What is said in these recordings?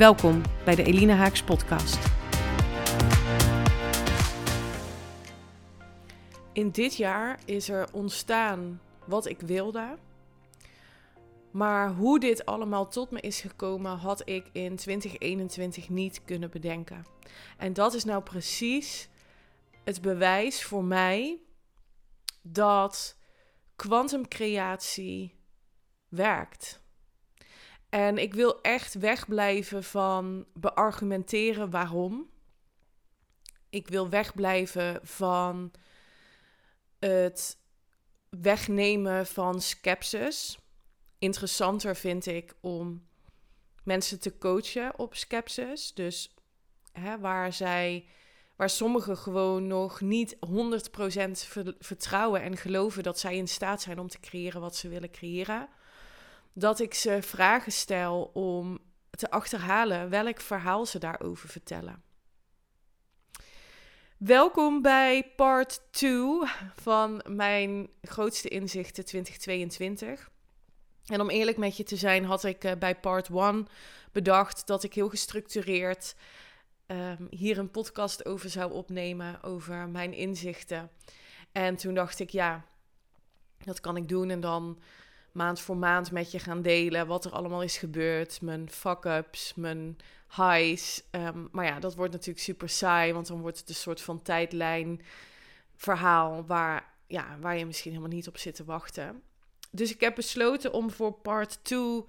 Welkom bij de Elina Haaks podcast. In dit jaar is er ontstaan wat ik wilde. Maar hoe dit allemaal tot me is gekomen, had ik in 2021 niet kunnen bedenken. En dat is nou precies het bewijs voor mij dat kwantumcreatie werkt. En ik wil echt wegblijven van beargumenteren waarom. Ik wil wegblijven van het wegnemen van skepsis. Interessanter vind ik om mensen te coachen op skepsis. Dus hè, waar zij, waar sommigen gewoon nog niet 100% vertrouwen en geloven dat zij in staat zijn om te creëren wat ze willen creëren dat ik ze vragen stel om te achterhalen welk verhaal ze daarover vertellen. Welkom bij part 2 van mijn grootste inzichten 2022. En om eerlijk met je te zijn, had ik eh, bij part 1 bedacht dat ik heel gestructureerd um, hier een podcast over zou opnemen, over mijn inzichten. En toen dacht ik, ja, dat kan ik doen en dan maand voor maand met je gaan delen wat er allemaal is gebeurd. Mijn fuck-ups, mijn highs. Ehm, maar ja, dat wordt natuurlijk super saai, want dan wordt het een soort van tijdlijn verhaal waar, ja, waar je misschien helemaal niet op zit te wachten. Dus ik heb besloten om voor part 2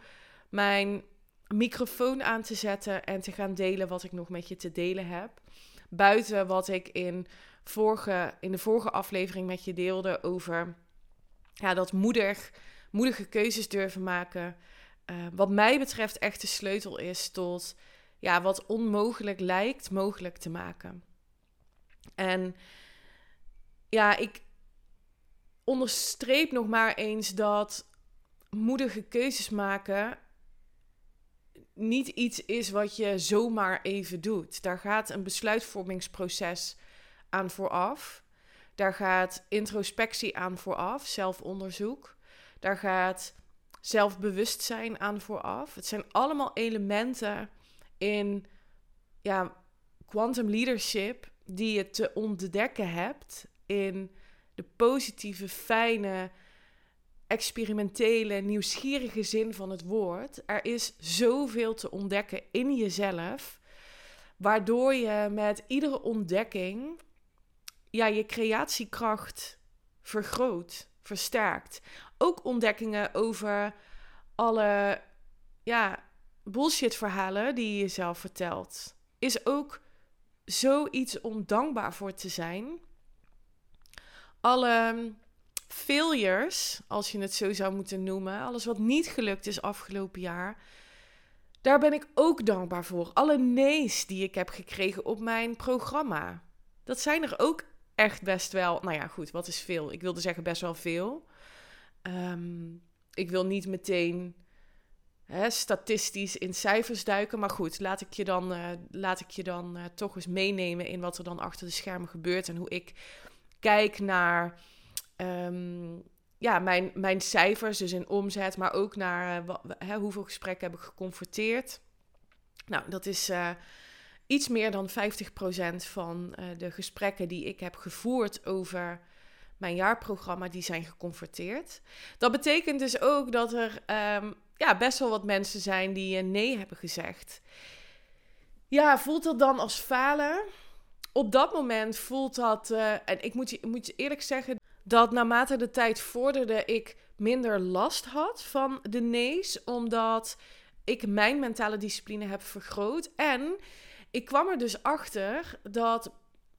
mijn microfoon aan te zetten en te gaan delen wat ik nog met je te delen heb. Buiten wat ik in, vorige, in de vorige aflevering met je deelde over ja, dat moedig moedige keuzes durven maken. Uh, wat mij betreft echt de sleutel is tot ja, wat onmogelijk lijkt mogelijk te maken. En ja, ik onderstreep nog maar eens dat moedige keuzes maken niet iets is wat je zomaar even doet. Daar gaat een besluitvormingsproces aan vooraf. Daar gaat introspectie aan vooraf, zelfonderzoek. Daar gaat zelfbewustzijn aan vooraf. Het zijn allemaal elementen in ja, quantum leadership die je te ontdekken hebt in de positieve, fijne, experimentele, nieuwsgierige zin van het woord. Er is zoveel te ontdekken in jezelf, waardoor je met iedere ontdekking ja, je creatiekracht vergroot, versterkt ook ontdekkingen over alle ja, bullshit verhalen die je jezelf vertelt. Is ook zoiets om dankbaar voor te zijn. Alle failures, als je het zo zou moeten noemen, alles wat niet gelukt is afgelopen jaar, daar ben ik ook dankbaar voor. Alle nee's die ik heb gekregen op mijn programma. Dat zijn er ook echt best wel. Nou ja, goed, wat is veel? Ik wilde zeggen best wel veel. Ehm, ik wil niet meteen hè, statistisch in cijfers duiken. Maar goed, laat ik je dan, uh, laat ik je dan uh, toch eens meenemen in wat er dan achter de schermen gebeurt. En hoe ik kijk naar um, ja, mijn, mijn cijfers, dus in omzet, maar ook naar uh, hè, hoeveel gesprekken heb ik geconfronteerd. Nou, dat is iets meer dan 50% van de gesprekken die ik heb gevoerd over mijn jaarprogramma, die zijn geconverteerd. Dat betekent dus ook dat er um, ja, best wel wat mensen zijn die nee hebben gezegd. Ja, voelt dat dan als falen? Op dat moment voelt dat, uh, en ik moet je, moet je eerlijk zeggen, dat naarmate de tijd vorderde, ik minder last had van de nee's, omdat ik mijn mentale discipline heb vergroot. En ik kwam er dus achter dat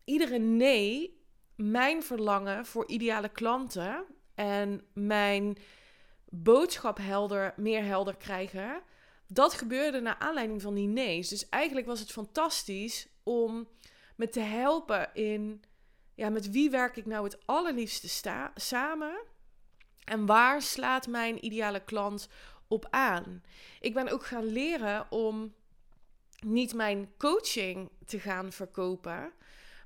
iedere nee mijn verlangen voor ideale klanten en mijn boodschap helder, meer helder krijgen, dat gebeurde naar aanleiding van die nee's. Dus eigenlijk was het fantastisch om me te helpen in... Ja, met wie werk ik nou het allerliefste samen? En waar slaat mijn ideale klant op aan? Ik ben ook gaan leren om niet mijn coaching te gaan verkopen,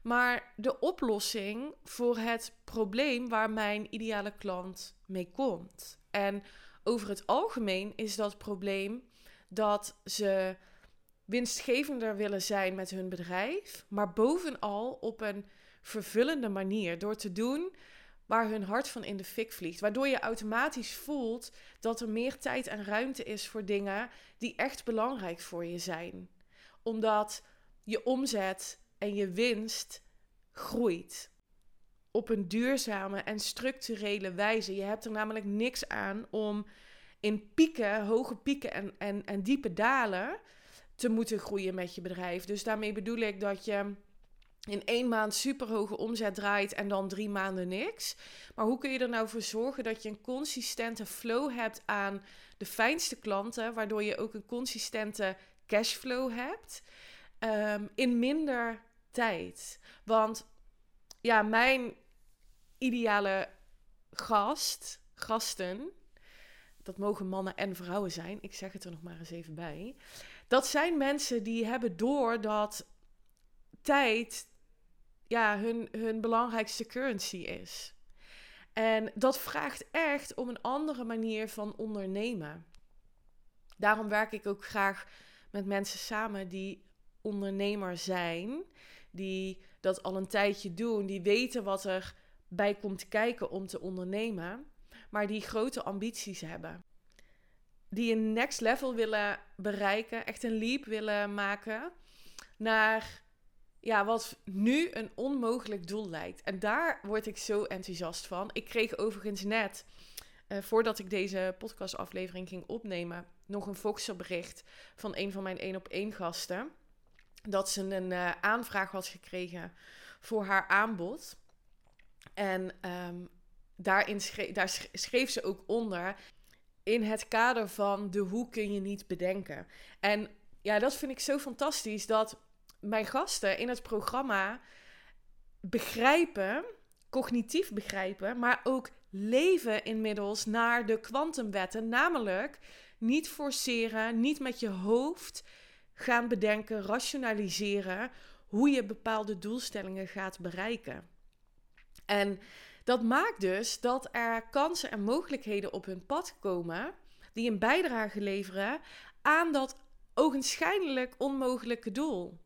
maar de oplossing voor het probleem waar mijn ideale klant mee komt. En over het algemeen is dat probleem dat ze winstgevender willen zijn met hun bedrijf, maar bovenal op een vervullende manier door te doen waar hun hart van in de fik vliegt. Waardoor je automatisch voelt dat er meer tijd en ruimte is voor dingen die echt belangrijk voor je zijn. Omdat je omzet en je winst groeit. Op een duurzame en structurele wijze. Je hebt er namelijk niks aan om in pieken, hoge pieken en, en, en diepe dalen te moeten groeien met je bedrijf. Dus daarmee bedoel ik dat je in één maand super hoge omzet draait en dan drie maanden niks. Maar hoe kun je er nou voor zorgen dat je een consistente flow hebt aan de fijnste klanten, waardoor je ook een consistente cashflow hebt um, in minder tijd? Want ja, mijn ideale gast, gasten, dat mogen mannen en vrouwen zijn. Ik zeg het er nog maar eens even bij. Dat zijn mensen die hebben door dat tijd ja, hun, hun belangrijkste currency is. En dat vraagt echt om een andere manier van ondernemen. Daarom werk ik ook graag met mensen samen die ondernemer zijn, die dat al een tijdje doen, die weten wat er bij komt kijken om te ondernemen, maar die grote ambities hebben. Die een next level willen bereiken, echt een leap willen maken naar ja, wat nu een onmogelijk doel lijkt. En daar word ik zo enthousiast van. Ik kreeg overigens net, uh, voordat ik deze podcastaflevering ging opnemen, nog een Voxer-bericht van een van mijn één op één gasten. Dat ze een uh, aanvraag had gekregen voor haar aanbod. En um, daarin daar schreef ze ook onder in het kader van de hoe kun je niet bedenken. En ja, dat vind ik zo fantastisch dat mijn gasten in het programma begrijpen, cognitief begrijpen, maar ook leven inmiddels naar de kwantumwetten. Namelijk niet forceren, niet met je hoofd gaan bedenken, rationaliseren hoe je bepaalde doelstellingen gaat bereiken. En dat maakt dus dat er kansen en mogelijkheden op hun pad komen die een bijdrage leveren aan dat ogenschijnlijk onmogelijke doel.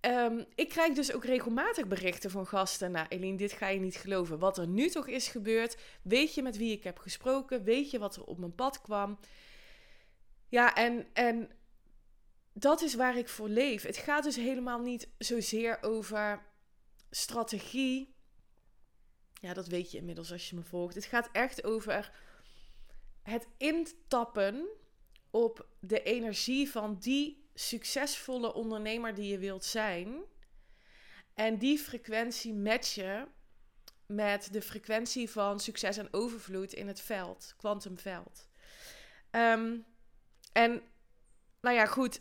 Um, ik krijg dus ook regelmatig berichten van gasten. Nou, Eline, dit ga je niet geloven. Wat er nu toch is gebeurd. Weet je met wie ik heb gesproken? Weet je wat er op mijn pad kwam? Ja, en, en dat is waar ik voor leef. Het gaat dus helemaal niet zozeer over strategie. Ja, dat weet je inmiddels als je me volgt. Het gaat echt over het intappen op de energie van die succesvolle ondernemer die je wilt zijn. En die frequentie matchen met de frequentie van succes en overvloed in het veld, kwantumveld. Um, en nou ja, goed.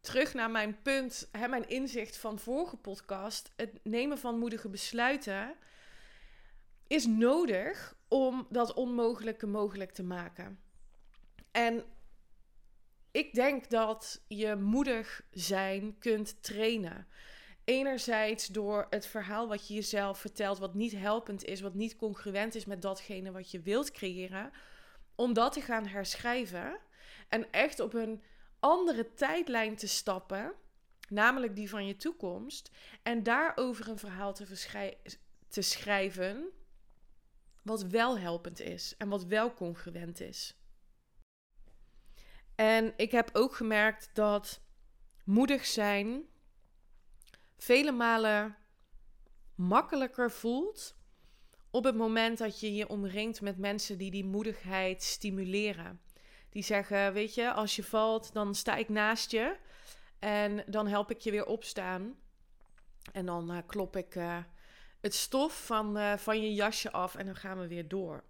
Terug naar mijn punt, hè, mijn inzicht van vorige podcast. Het nemen van moedige besluiten is nodig om dat onmogelijke mogelijk te maken. En ik denk dat je moedig zijn kunt trainen. Enerzijds door het verhaal wat je jezelf vertelt, wat niet helpend is, wat niet congruent is met datgene wat je wilt creëren, om dat te gaan herschrijven en echt op een andere tijdlijn te stappen, namelijk die van je toekomst, en daarover een verhaal te, schrijven wat wel helpend is en wat wel congruent is. En ik heb ook gemerkt dat moedig zijn vele malen makkelijker voelt op het moment dat je je omringt met mensen die die moedigheid stimuleren. Die zeggen, weet je, als je valt, dan sta ik naast je en dan help ik je weer opstaan. En dan uh, klop ik uh, het stof van, uh, van je jasje af en dan gaan we weer door.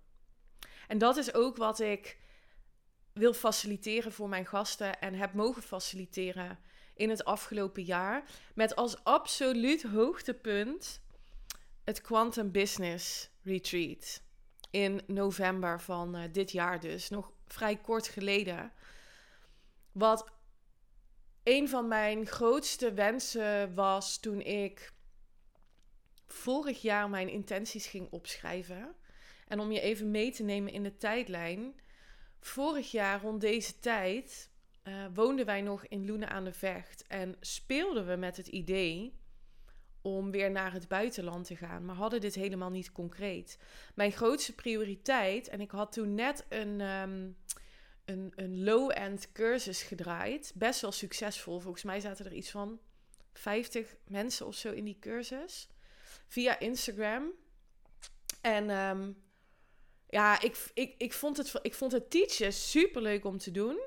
En dat is ook wat ik wil faciliteren voor mijn gasten en heb mogen faciliteren in het afgelopen jaar. Met als absoluut hoogtepunt het Quantum Business Retreat. In november van uh, dit jaar dus, nog vrij kort geleden. Wat een van mijn grootste wensen was toen ik vorig jaar mijn intenties ging opschrijven. En om je even mee te nemen in de tijdlijn. Vorig jaar rond deze tijd uh, woonden wij nog in Loenen aan de Vecht. En speelden we met het idee om weer naar het buitenland te gaan. Maar hadden dit helemaal niet concreet. Mijn grootste prioriteit, en ik had toen net een, ehm, een, een low-end cursus gedraaid. Best wel succesvol. Volgens mij zaten er iets van 50 mensen of zo in die cursus. Via Instagram. En um, ja, ik, ik, ik, vond het, ik vond het teachen super leuk om te doen.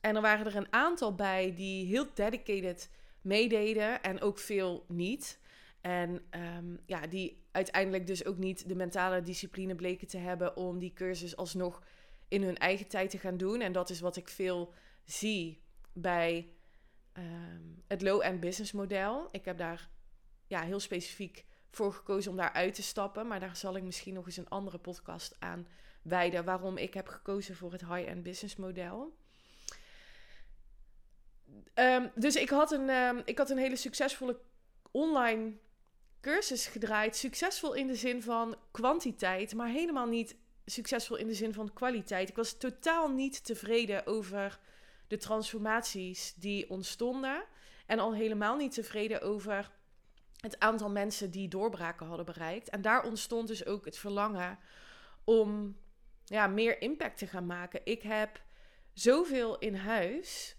En er waren er een aantal bij die heel dedicated meededen en ook veel niet. En um, ja, die uiteindelijk dus ook niet de mentale discipline bleken te hebben om die cursus alsnog in hun eigen tijd te gaan doen. En dat is wat ik veel zie bij um, het low-end business model. Ik heb daar ja, heel specifiek voor gekozen om daar uit te stappen. Maar daar zal ik misschien nog eens een andere podcast aan wijden. Waarom ik heb gekozen voor het high-end business model. Um, dus ik had, een, um, ik had een hele succesvolle online cursus gedraaid. Succesvol in de zin van kwantiteit, maar helemaal niet succesvol in de zin van kwaliteit. Ik was totaal niet tevreden over de transformaties die ontstonden. En al helemaal niet tevreden over het aantal mensen die doorbraken hadden bereikt. En daar ontstond dus ook het verlangen om ja, meer impact te gaan maken. Ik heb zoveel in huis.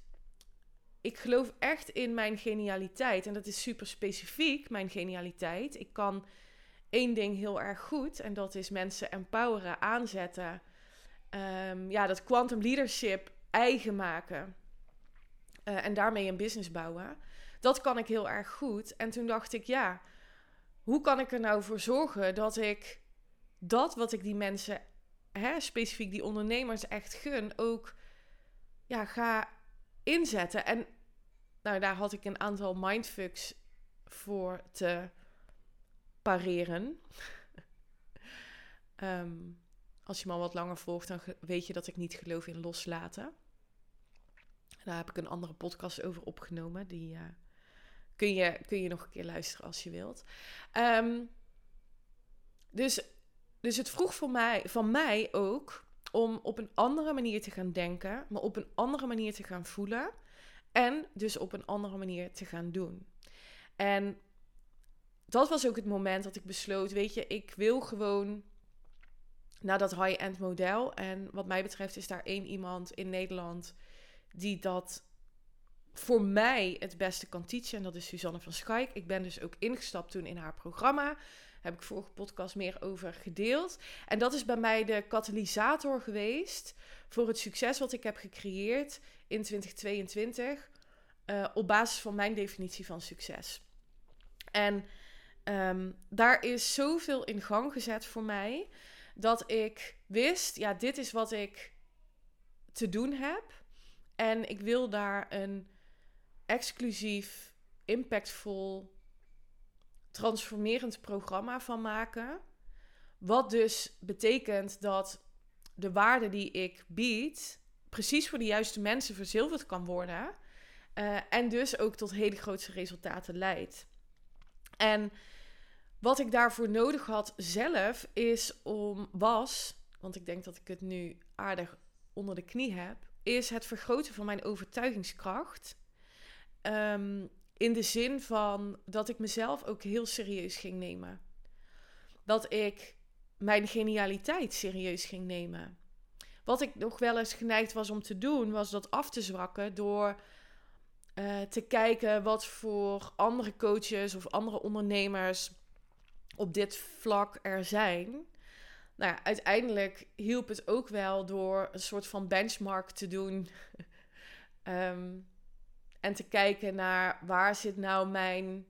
Ik geloof echt in mijn genialiteit. En dat is super specifiek, mijn genialiteit. Ik kan één ding heel erg goed. En dat is mensen empoweren, aanzetten. Um, ja, dat quantum leadership eigen maken. Uh, en daarmee een business bouwen. Dat kan ik heel erg goed. En toen dacht ik, ja, hoe kan ik er nou voor zorgen dat ik dat wat ik die mensen, hè, specifiek die ondernemers, echt gun, ook ja, ga inzetten. En nou, daar had ik een aantal mindfucks voor te pareren. um, als je me al wat langer volgt, dan weet je dat ik niet geloof in loslaten. Daar heb ik een andere podcast over opgenomen. Die uh, kun, je, kun je nog een keer luisteren als je wilt. Um, dus, dus het vroeg voor mij, van mij ook om op een andere manier te gaan denken, maar op een andere manier te gaan voelen. En dus op een andere manier te gaan doen. En dat was ook het moment dat ik besloot, weet je, ik wil gewoon naar dat high-end model. En wat mij betreft is daar één iemand in Nederland die dat voor mij het beste kan. En dat is Suzanne van Schaik. Ik ben dus ook ingestapt toen in haar programma. Heb ik vorige podcast meer over gedeeld. En dat is bij mij de katalysator geweest voor het succes wat ik heb gecreëerd in 2022. Uh, eh, op basis van mijn definitie van succes. En um, daar is zoveel in gang gezet voor mij. Dat ik wist, ja, dit is wat ik te doen heb. En ik wil daar een exclusief, impactvol, transformerend programma van maken. Wat dus betekent dat de waarde die ik bied, precies voor de juiste mensen verzilverd kan worden. Uh, en dus ook tot hele grootste resultaten leidt. En wat ik daarvoor nodig had zelf is om was, want ik denk dat ik het nu aardig onder de knie heb, is het vergroten van mijn overtuigingskracht. Um, in de zin van dat ik mezelf ook heel serieus ging nemen. Dat ik mijn genialiteit serieus ging nemen. Wat ik nog wel eens geneigd was om te doen, was dat af te zwakken door uh, te kijken wat voor andere coaches of andere ondernemers op dit vlak er zijn. Nou ja, uiteindelijk hielp het ook wel door een soort van benchmark te doen. um, en te kijken naar waar zit nou mijn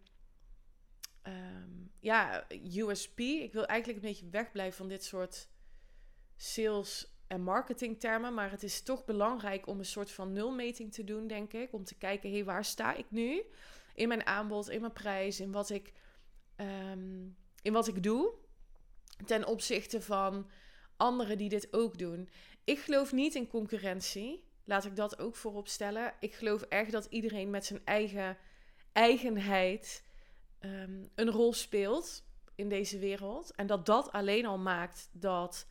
um, ja, USP. Ik wil eigenlijk een beetje wegblijven van dit soort sales en marketingtermen, maar het is toch belangrijk om een soort van nulmeting te doen, denk ik. Om te kijken, hey, waar sta ik nu? In mijn aanbod, in mijn prijs, in wat ik, ehm, in wat ik doe. Ten opzichte van anderen die dit ook doen. Ik geloof niet in concurrentie. Laat ik dat ook voorop stellen. Ik geloof echt dat iedereen met zijn eigen eigenheid ehm, een rol speelt in deze wereld. En dat dat alleen al maakt dat,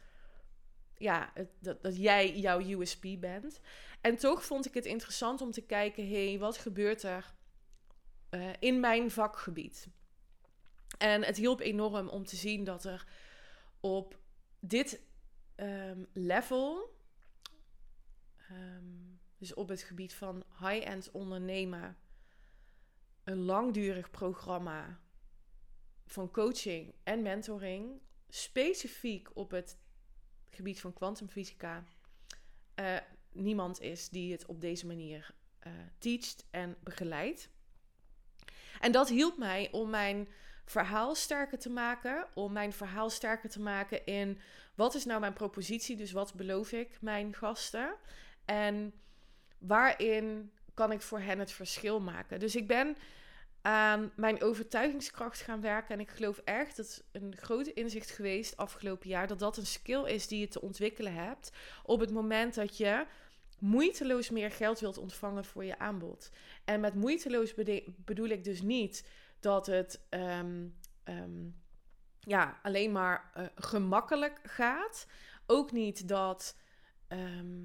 ja, het, dat, dat jij jouw USP bent. En toch vond ik het interessant om te kijken, hé, hey, wat gebeurt er uh, in mijn vakgebied? En het hielp enorm om te zien dat er op dit um, level, um, dus op het gebied van high-end ondernemen, een langdurig programma van coaching en mentoring, specifiek op het gebied van kwantumfysica, uh, niemand is die het op deze manier uh, teacht en begeleidt. En dat hielp mij om mijn verhaal sterker te maken. Om mijn verhaal sterker te maken in wat is nou mijn propositie, dus wat beloof ik mijn gasten. En waarin kan ik voor hen het verschil maken. Dus ik ben aan mijn overtuigingskracht gaan werken. En ik geloof echt, dat is een grote inzicht geweest afgelopen jaar, dat dat een skill is die je te ontwikkelen hebt op het moment dat je moeiteloos meer geld wilt ontvangen voor je aanbod. En met moeiteloos bedoel ik dus niet dat het ehm, ehm, ja, alleen maar uh, gemakkelijk gaat. Ook niet dat ehm,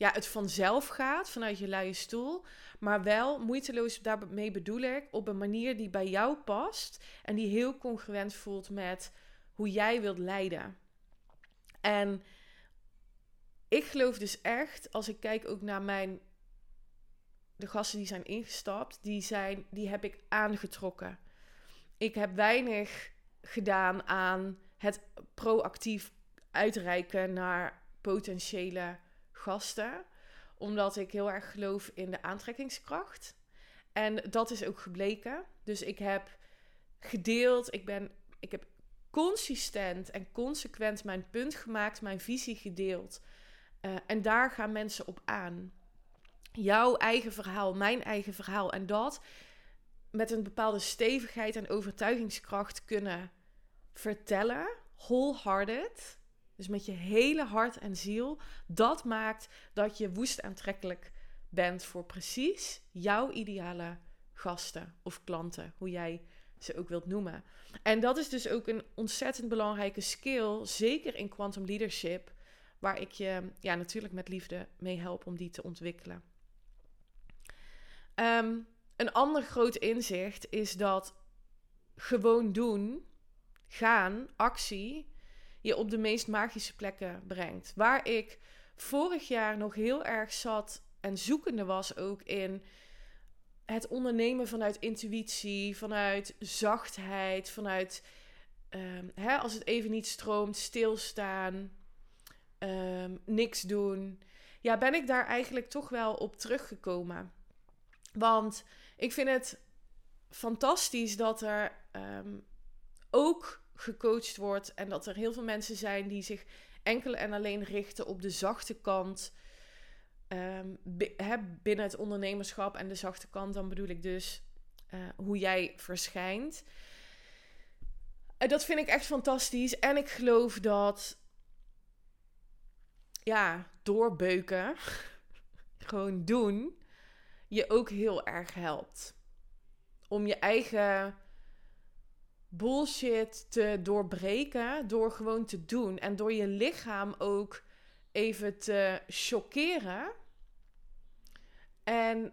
ja, het vanzelf gaat vanuit je luie stoel. Maar wel moeiteloos, daarmee bedoel ik, op een manier die bij jou past. En die heel congruent voelt met hoe jij wilt leiden. En ik geloof dus echt, als ik kijk ook naar mijn. De gasten die zijn ingestapt, die, zijn, die heb ik aangetrokken. Ik heb weinig gedaan aan het proactief uitreiken naar potentiële gasten. Omdat ik heel erg geloof in de aantrekkingskracht. En dat is ook gebleken. Dus ik heb gedeeld, ik, ben, ik heb consistent en consequent mijn punt gemaakt, mijn visie gedeeld. Uh, en daar gaan mensen op aan. Jouw eigen verhaal, mijn eigen verhaal. En dat met een bepaalde stevigheid en overtuigingskracht kunnen vertellen, wholehearted, dus met je hele hart en ziel, dat maakt dat je woest aantrekkelijk bent voor precies jouw ideale gasten of klanten, hoe jij ze ook wilt noemen. En dat is dus ook een ontzettend belangrijke skill, zeker in quantum leadership, waar ik je ja, natuurlijk met liefde mee help om die te ontwikkelen. Um, een ander groot inzicht is dat gewoon doen, gaan, actie, je op de meest magische plekken brengt. Waar ik vorig jaar nog heel erg zat en zoekende was ook in het ondernemen vanuit intuïtie, vanuit zachtheid, vanuit um, hè, als het even niet stroomt, stilstaan, um, niks doen. Ja, ben ik daar eigenlijk toch wel op teruggekomen. Want ik vind het fantastisch dat er um, ook gecoacht wordt en dat er heel veel mensen zijn die zich enkel en alleen richten op de zachte kant. Um, binnen het ondernemerschap en de zachte kant, dan bedoel ik dus uh, hoe jij verschijnt. Uh, dat vind ik echt fantastisch. En ik geloof dat, ja, doorbeuken, gewoon doen, je ook heel erg helpt. Om je eigen bullshit te doorbreken door gewoon te doen. En door je lichaam ook even te chockeren. En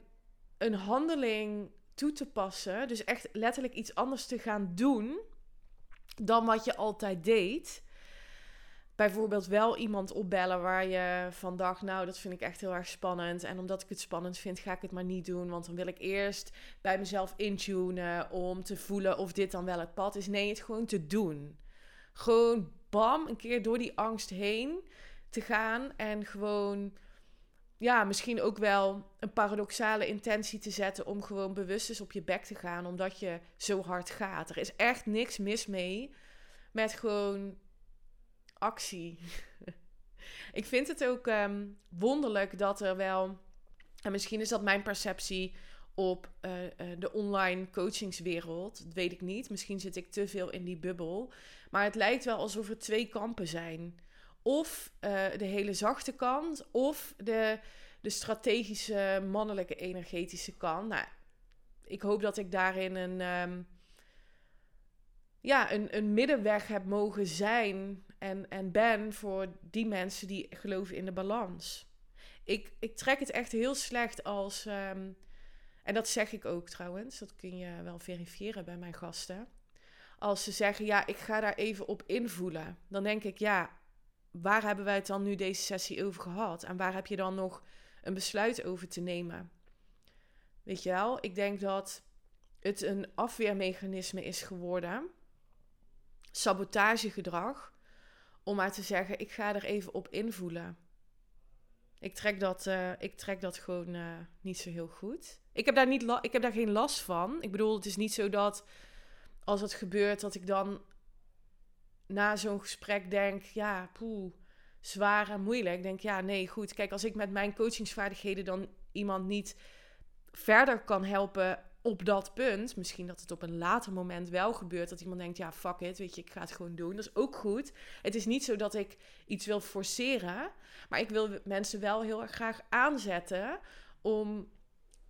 een handeling toe te passen. Dus echt letterlijk iets anders te gaan doen dan wat je altijd deed bijvoorbeeld wel iemand opbellen waar je van dacht, nou, dat vind ik echt heel erg spannend. En omdat ik het spannend vind, ga ik het maar niet doen. Want dan wil ik eerst bij mezelf intunen om te voelen of dit dan wel het pad is. Nee, het gewoon te doen. Gewoon bam, een keer door die angst heen te gaan en gewoon ja, misschien ook wel een paradoxale intentie te zetten om gewoon bewust eens op je bek te gaan, omdat je zo hard gaat. Er is echt niks mis mee met gewoon actie. Ik vind het ook ehm, wonderlijk dat er wel, en misschien is dat mijn perceptie op uh, uh, de online coachingswereld, dat weet ik niet. Misschien zit ik te veel in die bubbel. Maar het lijkt wel alsof er twee kampen zijn. Of uh, de hele zachte kant, of de, de strategische mannelijke energetische kant. Nou, ik hoop dat ik daarin een, um, ja, een, een middenweg heb mogen zijn en, en ben voor die mensen die geloven in de balans. Ik, ik trek het echt heel slecht als. Um, en dat zeg ik ook trouwens, dat kun je wel verifiëren bij mijn gasten. Als ze zeggen, ja, ik ga daar even op invoelen, dan denk ik, ja, waar hebben wij het dan nu deze sessie over gehad? En waar heb je dan nog een besluit over te nemen? Weet je wel, ik denk dat het een afweermechanisme is geworden, sabotagegedrag, om maar te zeggen, ik ga er even op invoelen. Ik trek dat, uh, ik trek dat gewoon uh, niet zo heel goed. Ik heb, daar niet ik heb daar geen last van. Ik bedoel, het is niet zo dat als het gebeurt, dat ik dan na zo'n gesprek denk, ja, poeh, zwaar en moeilijk. Ik denk, ja, nee, goed. Kijk, als ik met mijn coachingsvaardigheden dan iemand niet verder kan helpen op dat punt, misschien dat het op een later moment wel gebeurt, dat iemand denkt, ja, fuck it, weet je, ik ga het gewoon doen. Dat is ook goed. Het is niet zo dat ik iets wil forceren, maar ik wil mensen wel heel erg graag aanzetten om,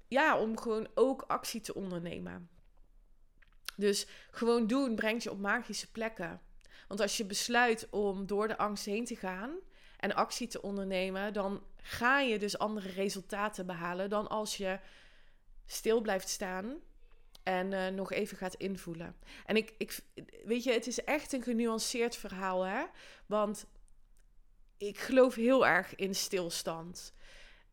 ja, om gewoon ook actie te ondernemen. Dus gewoon doen brengt je op magische plekken. Want als je besluit om door de angst heen te gaan en actie te ondernemen, dan ga je dus andere resultaten behalen dan als je stil blijft staan en uh, nog even gaat invoelen. En ik, ik, weet je, het is echt een genuanceerd verhaal, hè? Want ik geloof heel erg in stilstand.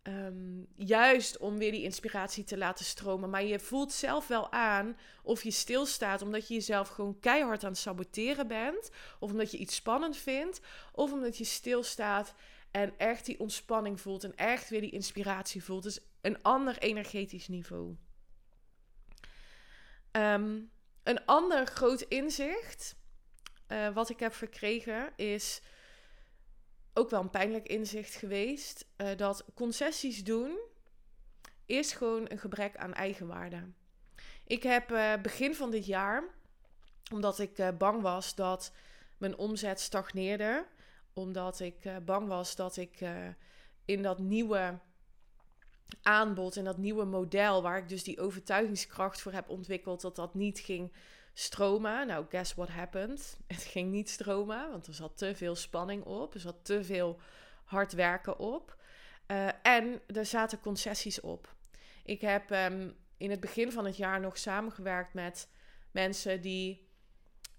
Um, juist om weer die inspiratie te laten stromen. Maar je voelt zelf wel aan of je stilstaat omdat je jezelf gewoon keihard aan het saboteren bent. Of omdat je iets spannend vindt. Of omdat je stilstaat en echt die ontspanning voelt. En echt weer die inspiratie voelt. Dus een ander energetisch niveau. Um, een ander groot inzicht uh, wat ik heb verkregen is ook wel een pijnlijk inzicht geweest. Uh, dat concessies doen is gewoon een gebrek aan eigenwaarde. Ik heb uh, begin van dit jaar, omdat ik bang was dat mijn omzet stagneerde, omdat ik bang was dat ik in dat nieuwe aanbod, in dat nieuwe model, waar ik dus die overtuigingskracht voor heb ontwikkeld, dat dat niet ging stromen. Nou, guess what happened? Het ging niet stromen, want er zat te veel spanning op. Er zat te veel hard werken op. Uh, en er zaten concessies op. Ik heb um, in het begin van het jaar nog samengewerkt met mensen die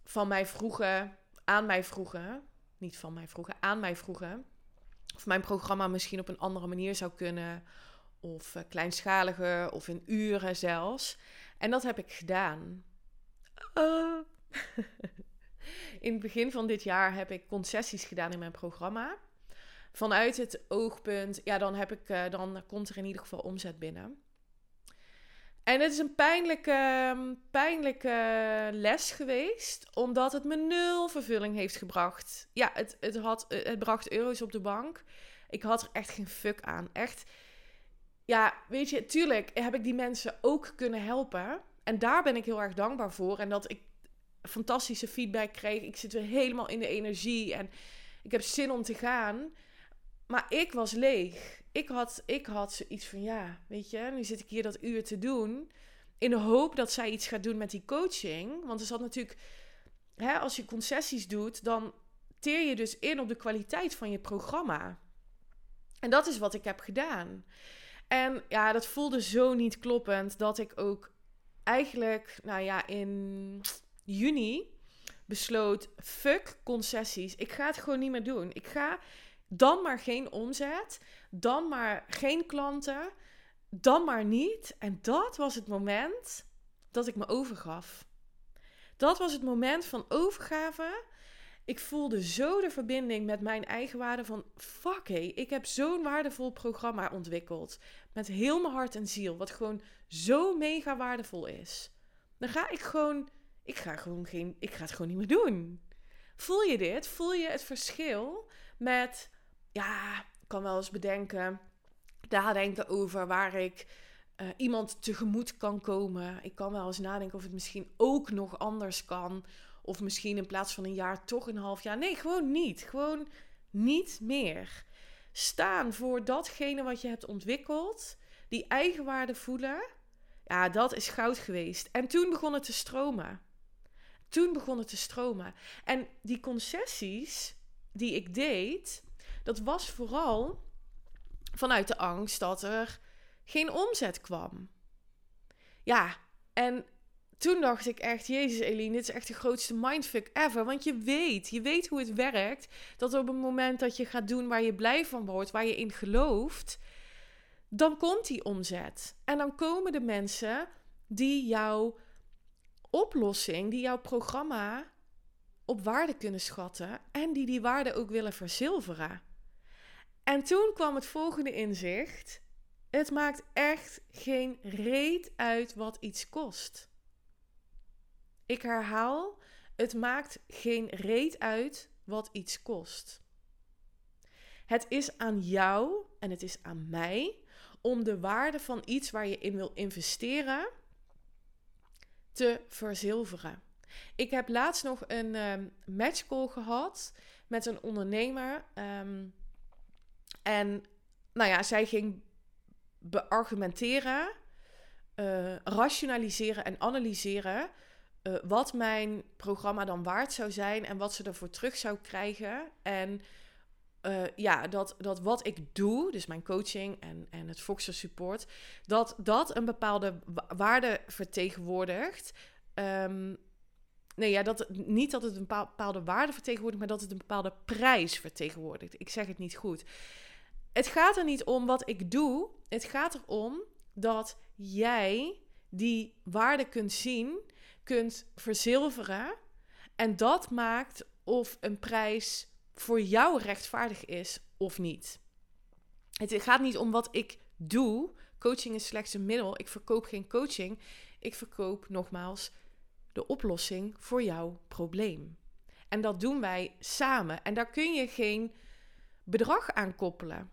van mij vroegen, aan mij vroegen, niet van mij vroegen, aan mij vroegen, of mijn programma misschien op een andere manier zou kunnen, of uh, kleinschaliger, of in uren zelfs. En dat heb ik gedaan. Uh. in het begin van dit jaar heb ik concessies gedaan in mijn programma. Vanuit het oogpunt, ja, dan, heb ik, uh, dan komt er in ieder geval omzet binnen. En het is een pijnlijke, pijnlijke les geweest, omdat het me nul vervulling heeft gebracht. Ja, het, het, had, het bracht euro's op de bank. Ik had er echt geen fuck aan. Echt, ja, weet je, tuurlijk heb ik die mensen ook kunnen helpen. En daar ben ik heel erg dankbaar voor. En dat ik fantastische feedback kreeg. Ik zit weer helemaal in de energie en ik heb zin om te gaan. Maar ik was leeg. Ik had, ik had zoiets van, ja, weet je, nu zit ik hier dat uur te doen. In de hoop dat zij iets gaat doen met die coaching. Want er zat natuurlijk, hè, als je concessies doet, dan teer je dus in op de kwaliteit van je programma. En dat is wat ik heb gedaan. En ja, dat voelde zo niet kloppend dat ik ook eigenlijk, nou ja, in juni besloot: fuck concessies. Ik ga het gewoon niet meer doen. Ik ga dan maar geen omzet, dan maar geen klanten, dan maar niet. En dat was het moment dat ik me overgaf. Dat was het moment van overgave. Ik voelde zo de verbinding met mijn eigen waarde van fuck hey, ik heb zo'n waardevol programma ontwikkeld met heel mijn hart en ziel, wat gewoon zo mega waardevol is. Dan ga ik gewoon, ik ga gewoon geen, ik ga het gewoon niet meer doen. Voel je dit? Voel je het verschil met ja, ik kan wel eens bedenken, nadenken over waar ik uh, iemand tegemoet kan komen. Ik kan wel eens nadenken of het misschien ook nog anders kan. Of misschien in plaats van een jaar toch een half jaar. Nee, gewoon niet. Gewoon niet meer. Staan voor datgene wat je hebt ontwikkeld. Die eigenwaarde voelen. Ja, dat is goud geweest. En toen begon het te stromen. Toen begon het te stromen. En die concessies die ik deed, dat was vooral vanuit de angst dat er geen omzet kwam. Ja, en toen dacht ik echt, Jezus Eline, dit is echt de grootste mindfuck ever. Want je weet, je weet hoe het werkt. Dat op het moment dat je gaat doen waar je blij van wordt, waar je in gelooft, dan komt die omzet. En dan komen de mensen die jouw oplossing, die jouw programma op waarde kunnen schatten en die die waarde ook willen verzilveren. En toen kwam het volgende inzicht. Het maakt echt geen reet uit wat iets kost. Ik herhaal, het maakt geen reet uit wat iets kost. Het is aan jou en het is aan mij om de waarde van iets waar je in wil investeren te verzilveren. Ik heb laatst nog een um, matchcall gehad met een ondernemer. Um, en nou ja, zij ging beargumenteren, uh, rationaliseren en analyseren uh, wat mijn programma dan waard zou zijn en wat ze ervoor terug zou krijgen. En uh, ja, dat, dat wat ik doe, dus mijn coaching en, en het Foxer support, dat dat een bepaalde waarde vertegenwoordigt. Um, nee, ja, dat, niet dat het een bepaalde waarde vertegenwoordigt, maar dat het een bepaalde prijs vertegenwoordigt. Ik zeg het niet goed. Het gaat er niet om wat ik doe. Het gaat erom dat jij die waarde kunt zien, kunt verzilveren. En dat maakt of een prijs voor jou rechtvaardig is of niet. Het gaat niet om wat ik doe. Coaching is slechts een middel. Ik verkoop geen coaching. Ik verkoop nogmaals de oplossing voor jouw probleem. En dat doen wij samen. En daar kun je geen bedrag aan koppelen.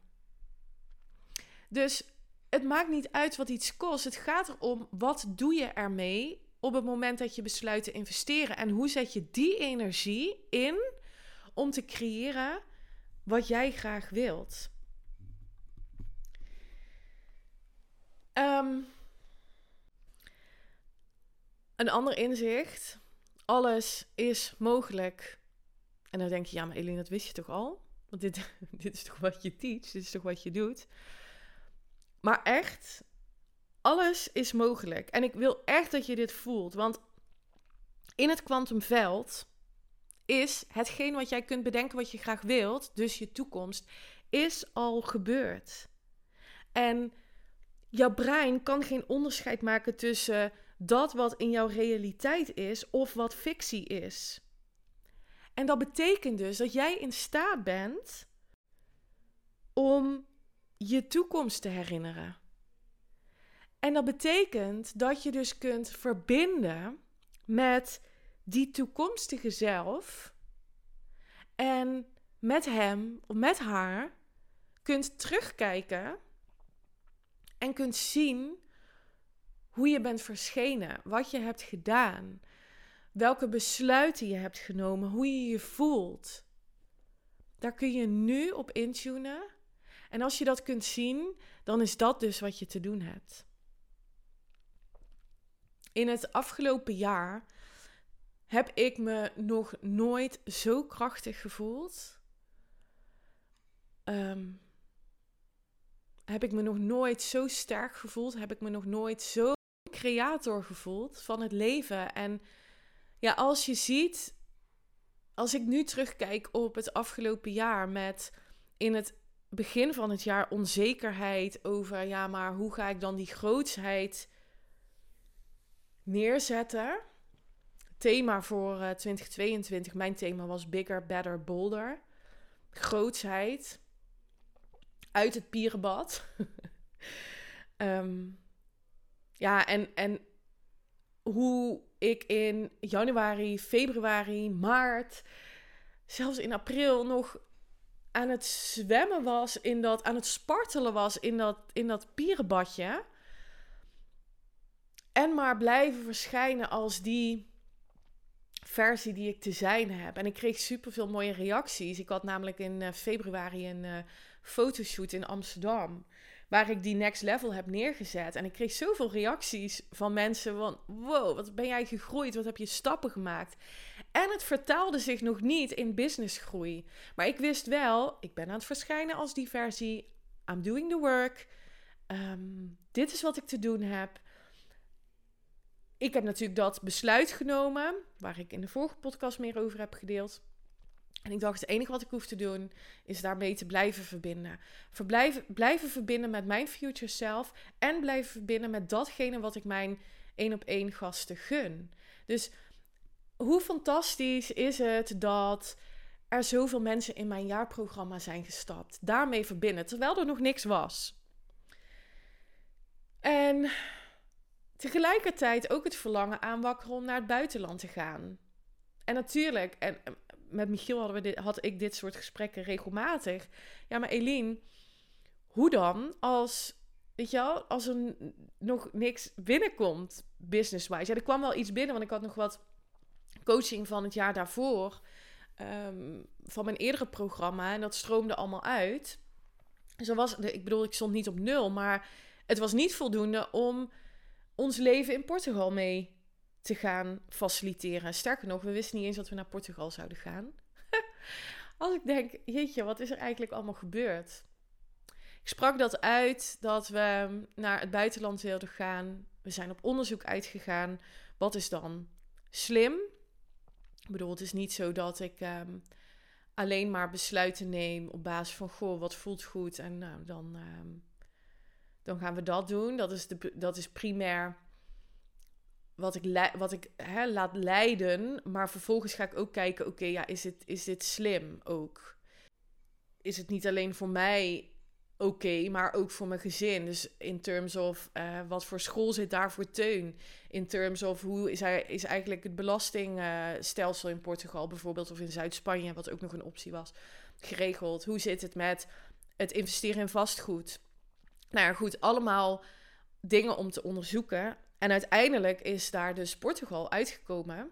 Dus het maakt niet uit wat iets kost. Het gaat erom wat doe je ermee op het moment dat je besluit te investeren. En hoe zet je die energie in om te creëren wat jij graag wilt. Um, een ander inzicht. Alles is mogelijk. En dan denk je, ja, maar Eline, dat wist je toch al? Want dit, dit is toch wat je teach, dit is toch wat je doet? Maar echt, alles is mogelijk. En ik wil echt dat je dit voelt. Want in het kwantumveld is hetgeen wat jij kunt bedenken wat je graag wilt, dus je toekomst, is al gebeurd. En jouw brein kan geen onderscheid maken tussen dat wat in jouw realiteit is of wat fictie is. En dat betekent dus dat jij in staat bent om je toekomst te herinneren. En dat betekent dat je dus kunt verbinden met die toekomstige zelf en met hem of met haar kunt terugkijken en kunt zien hoe je bent verschenen, wat je hebt gedaan, welke besluiten je hebt genomen, hoe je je voelt. Daar kun je nu op intunen. En als je dat kunt zien, dan is dat dus wat je te doen hebt. In het afgelopen jaar heb ik me nog nooit zo krachtig gevoeld. Um, heb ik me nog nooit zo sterk gevoeld. Heb ik me nog nooit zo creator gevoeld van het leven. En ja, als je ziet, als ik nu terugkijk op het afgelopen jaar met in het begin van het jaar onzekerheid over, ja, maar hoe ga ik dan die grootsheid neerzetten? Thema voor uh, eh, 2022, mijn thema was Bigger, Better, Bolder. Grootsheid uit het pierenbad. um, Ja, en, en hoe ik in januari, februari, maart, zelfs in april nog aan het zwemmen was in dat, aan het spartelen was in dat, in dat pierenbadje. En maar blijven verschijnen als die versie die ik te zijn heb. En ik kreeg superveel mooie reacties. Ik had namelijk in eh, februari een uh, fotoshoot in Amsterdam. Waar ik die next level heb neergezet. En ik kreeg zoveel reacties van mensen van... Wow, wat ben jij gegroeid? Wat heb je stappen gemaakt? En het vertaalde zich nog niet in businessgroei. Maar ik wist wel, ik ben aan het verschijnen als die versie. I'm doing the work. Ehm, dit is wat ik te doen heb. Ik heb natuurlijk dat besluit genomen, waar ik in de vorige podcast meer over heb gedeeld. En ik dacht, het enige wat ik hoef te doen, is daarmee te blijven verbinden. Verblijven, blijven verbinden met mijn future self. En blijven verbinden met datgene wat ik mijn één op één gasten gun. Dus hoe fantastisch is het dat er zoveel mensen in mijn jaarprogramma zijn gestapt. Daarmee verbinden, terwijl er nog niks was. En tegelijkertijd ook het verlangen aanwakkeren om naar het buitenland te gaan. En natuurlijk, en met Michiel hadden we dit, had ik dit soort gesprekken regelmatig. Ja, maar Eline, hoe dan als, weet je wel, als er nog niks binnenkomt business-wise? Ja, er kwam wel iets binnen, want ik had nog wat coaching van het jaar daarvoor. Ehm, van mijn eerdere programma. En dat stroomde allemaal uit. Dus was, ik bedoel, ik stond niet op nul. Maar het was niet voldoende om ons leven in Portugal mee te gaan faciliteren. Sterker nog, we wisten niet eens dat we naar Portugal zouden gaan. Als ik denk, jeetje, wat is er eigenlijk allemaal gebeurd? Ik sprak dat uit dat we naar het buitenland wilden gaan. We zijn op onderzoek uitgegaan. Wat is dan slim? Ik bedoel, het is niet zo dat ik ehm, alleen maar besluiten neem op basis van, goh, wat voelt goed en nou, dan, ehm, dan gaan we dat doen. Dat is, de, dat is primair wat ik, wat ik hè, laat leiden. Maar vervolgens ga ik ook kijken, oké, ja, is, het, is dit slim ook? Is het niet alleen voor mij oké, maar ook voor mijn gezin. Dus in terms of uh, wat voor school zit daar voor Teun? In terms of hoe is, hij, is eigenlijk het belastingstelsel in Portugal bijvoorbeeld of in Zuid-Spanje, wat ook nog een optie was, geregeld? Hoe zit het met het investeren in vastgoed? Nou goed, allemaal dingen om te onderzoeken. En uiteindelijk is daar dus Portugal uitgekomen.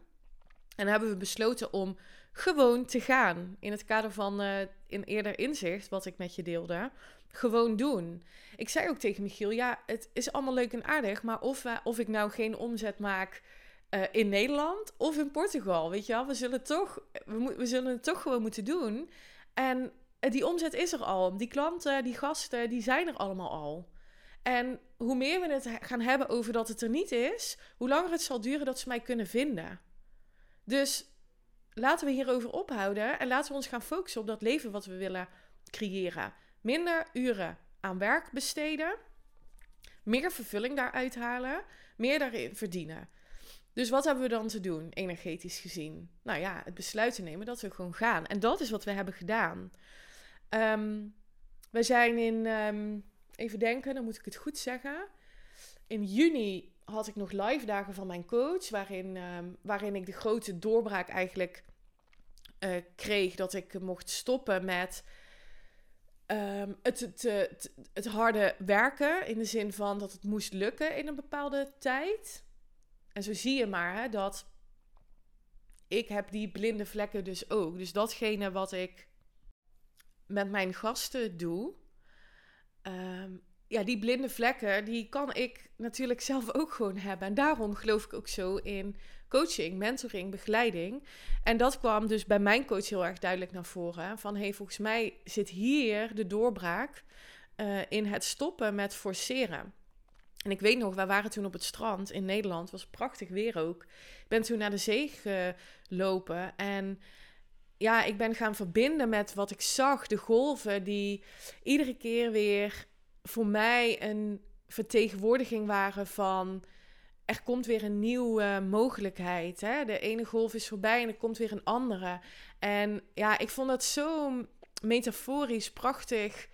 En hebben we besloten om gewoon te gaan. In het kader van uh, een eerder inzicht, wat ik met je deelde gewoon doen. Ik zei ook tegen Michiel, ja, het is allemaal leuk en aardig, maar of, we, of ik nou geen omzet maak uh, in Nederland of in Portugal, weet je wel, we zullen, toch, we, we zullen het toch gewoon moeten doen. En die omzet is er al. Die klanten, die gasten, die zijn er allemaal al. En hoe meer we het gaan hebben over dat het er niet is, hoe langer het zal duren dat ze mij kunnen vinden. Dus laten we hierover ophouden en laten we ons gaan focussen op dat leven wat we willen creëren minder uren aan werk besteden, meer vervulling daaruit halen, meer daarin verdienen. Dus wat hebben we dan te doen, energetisch gezien? Nou ja, het besluit te nemen dat we gewoon gaan. En dat is wat we hebben gedaan. Um, we zijn in, ehm, even denken, dan moet ik het goed zeggen. In juni had ik nog live dagen van mijn coach, waarin, ehm, waarin ik de grote doorbraak eigenlijk uh, kreeg dat ik mocht stoppen met het, het, het, het, harde werken in de zin van dat het moest lukken in een bepaalde tijd. En zo zie je maar hè, dat ik heb die blinde vlekken dus ook. Dus datgene wat ik met mijn gasten doe, um, ja, die blinde vlekken, die kan ik natuurlijk zelf ook gewoon hebben. En daarom geloof ik ook zo in coaching, mentoring, begeleiding. En dat kwam dus bij mijn coach heel erg duidelijk naar voren. Van, hey, volgens mij zit hier de doorbraak uh, in het stoppen met forceren. En ik weet nog, wij waren toen op het strand in Nederland. Het was prachtig weer ook. Ik ben toen naar de zee gelopen en ja, ik ben gaan verbinden met wat ik zag. De golven die iedere keer weer voor mij een vertegenwoordiging waren van er komt weer een nieuwe mogelijkheid. Hè? De ene golf is voorbij en er komt weer een andere. En ja, ik vond dat zo metaforisch prachtig,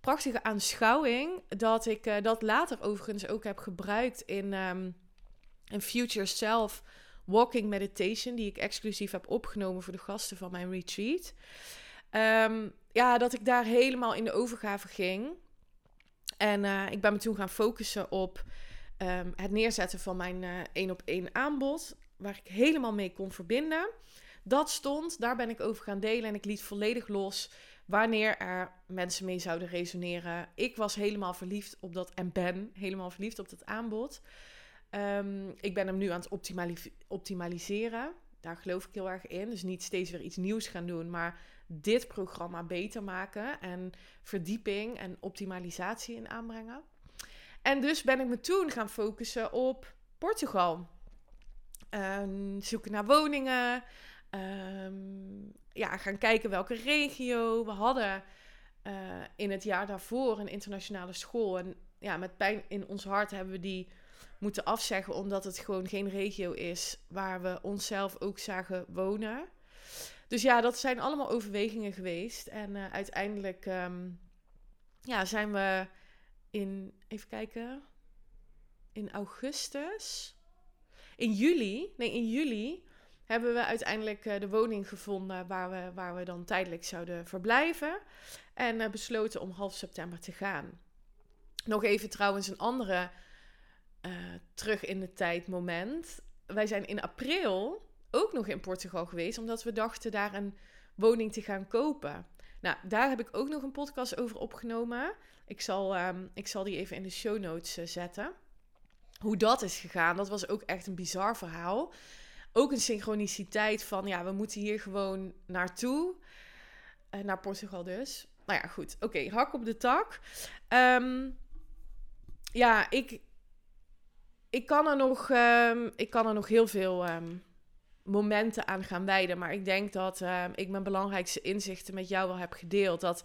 prachtige aanschouwing. Dat ik uh, dat later overigens ook heb gebruikt in um, een Future Self Walking Meditation. Die ik exclusief heb opgenomen voor de gasten van mijn retreat. Ehm, ja, dat ik daar helemaal in de overgave ging. En eh, ik ben me toen gaan focussen op ehm, het neerzetten van mijn één op één aanbod. Waar ik helemaal mee kon verbinden. Dat stond, daar ben ik over gaan delen en ik liet volledig los wanneer er mensen mee zouden resoneren. Ik was helemaal verliefd op dat en ben helemaal verliefd op dat aanbod. Ehm, ik ben hem nu aan het optimaliseren. Daar geloof ik heel erg in. Dus niet steeds weer iets nieuws gaan doen, maar dit programma beter maken en verdieping en optimalisatie in aanbrengen. En dus ben ik me toen gaan focussen op Portugal. Um, zoeken naar woningen, um, ja, gaan kijken welke regio. We hadden uh, in het jaar daarvoor een internationale school. En ja, met pijn in ons hart hebben we die moeten afzeggen, omdat het gewoon geen regio is waar we onszelf ook zagen wonen. Dus ja, dat zijn allemaal overwegingen geweest. En uh, uiteindelijk um, ja, zijn we in, even kijken, in augustus, in juli, nee, in juli hebben we uiteindelijk uh, de woning gevonden waar we, waar we dan tijdelijk zouden verblijven. En uh, besloten om half september te gaan. Nog even trouwens een andere uh, terug in de tijd moment. Wij zijn in april ook nog in Portugal geweest, omdat we dachten daar een woning te gaan kopen. Nou, daar heb ik ook nog een podcast over opgenomen. Ik zal, um, ik zal die even in de show notes zetten. Hoe dat is gegaan, dat was ook echt een bizar verhaal ook een synchroniciteit van, ja, we moeten hier gewoon naartoe. Uh, naar Portugal dus. Nou ja, goed. Oké, hak op de tak. Um, ja, ik, ik, kan er nog, um, ik kan er nog heel veel um, momenten aan gaan wijden. Maar ik denk dat ik mijn belangrijkste inzichten met jou wel heb gedeeld. Dat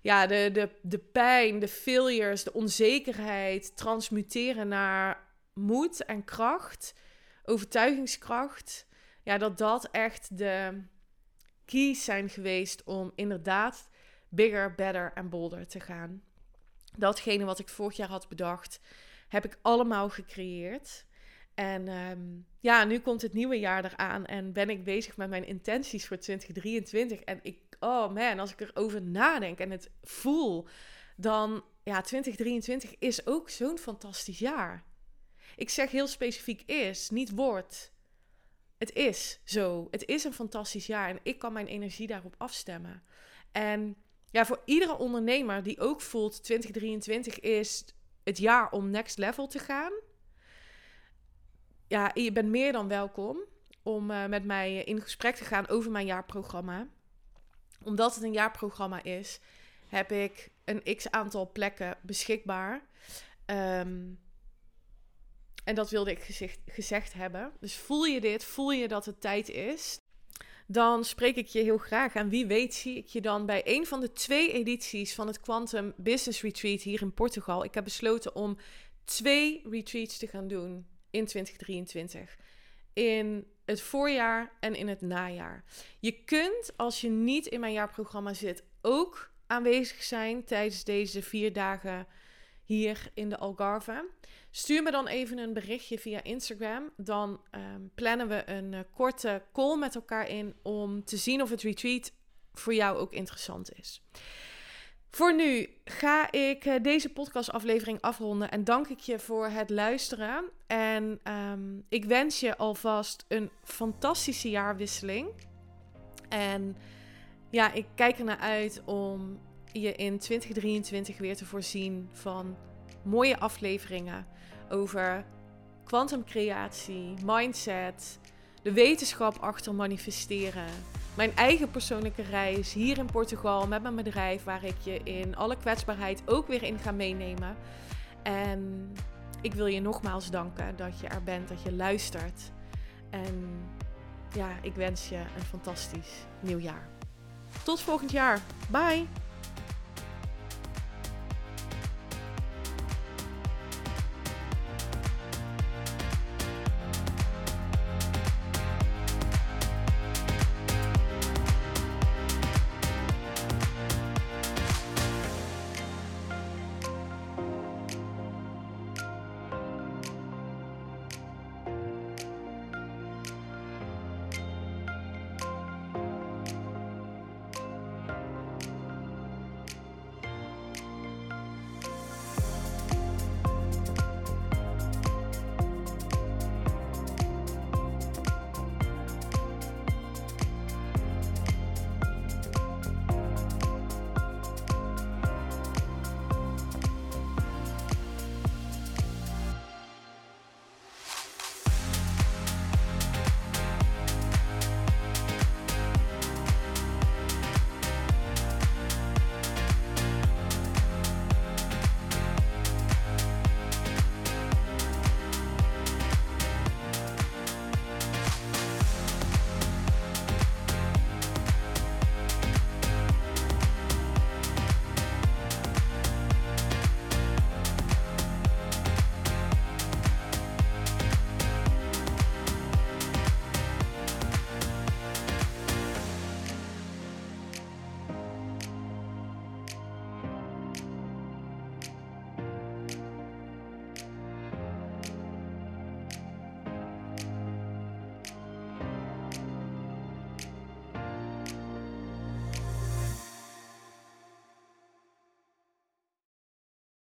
ja, de, de, de pijn, de failures, de onzekerheid transmuteren naar moed en kracht overtuigingskracht. Ja, dat dat echt de keys zijn geweest om inderdaad bigger, better en bolder te gaan. Datgene wat ik vorig jaar had bedacht, heb ik allemaal gecreëerd. En ehm, ja, nu komt het nieuwe jaar eraan en ben ik bezig met mijn intenties voor 2023. En ik, oh man, als ik erover nadenk en het voel, dan ja, 2023 is ook zo'n fantastisch jaar. Ik zeg heel specifiek is, niet wordt. Het is zo. Het is een fantastisch jaar en ik kan mijn energie daarop afstemmen. En ja, voor iedere ondernemer die ook voelt 2023 is het jaar om next level te gaan. Ja, je bent meer dan welkom om uh, met mij in gesprek te gaan over mijn jaarprogramma. Omdat het een jaarprogramma is, heb ik een x aantal plekken beschikbaar. Um, en dat wilde ik gezegd hebben. Dus voel je dit, voel je dat het tijd is, dan spreek ik je heel graag. En wie weet zie ik je dan bij een van de twee edities van het Quantum Business Retreat hier in Portugal. Ik heb besloten om twee retreats te gaan doen in 2023. In het voorjaar en in het najaar. Je kunt, als je niet in mijn jaarprogramma zit, ook aanwezig zijn tijdens deze vier dagen hier in de Algarve. Stuur me dan even een berichtje via Instagram. Dan um, plannen we een uh, korte call met elkaar in om te zien of het retreat voor jou ook interessant is. Voor nu ga ik uh, deze podcastaflevering afronden en dank ik je voor het luisteren. En um, ik wens je alvast een fantastische jaarwisseling. En ja, ik kijk er naar uit om je in 2023 weer te voorzien van mooie afleveringen over kwantumcreatie, mindset, de wetenschap achter manifesteren. Mijn eigen persoonlijke reis hier in Portugal met mijn bedrijf, waar ik je in alle kwetsbaarheid ook weer in ga meenemen. En ik wil je nogmaals danken dat je er bent, dat je luistert. En ja, ik wens je een fantastisch nieuw jaar. Tot volgend jaar. Bye!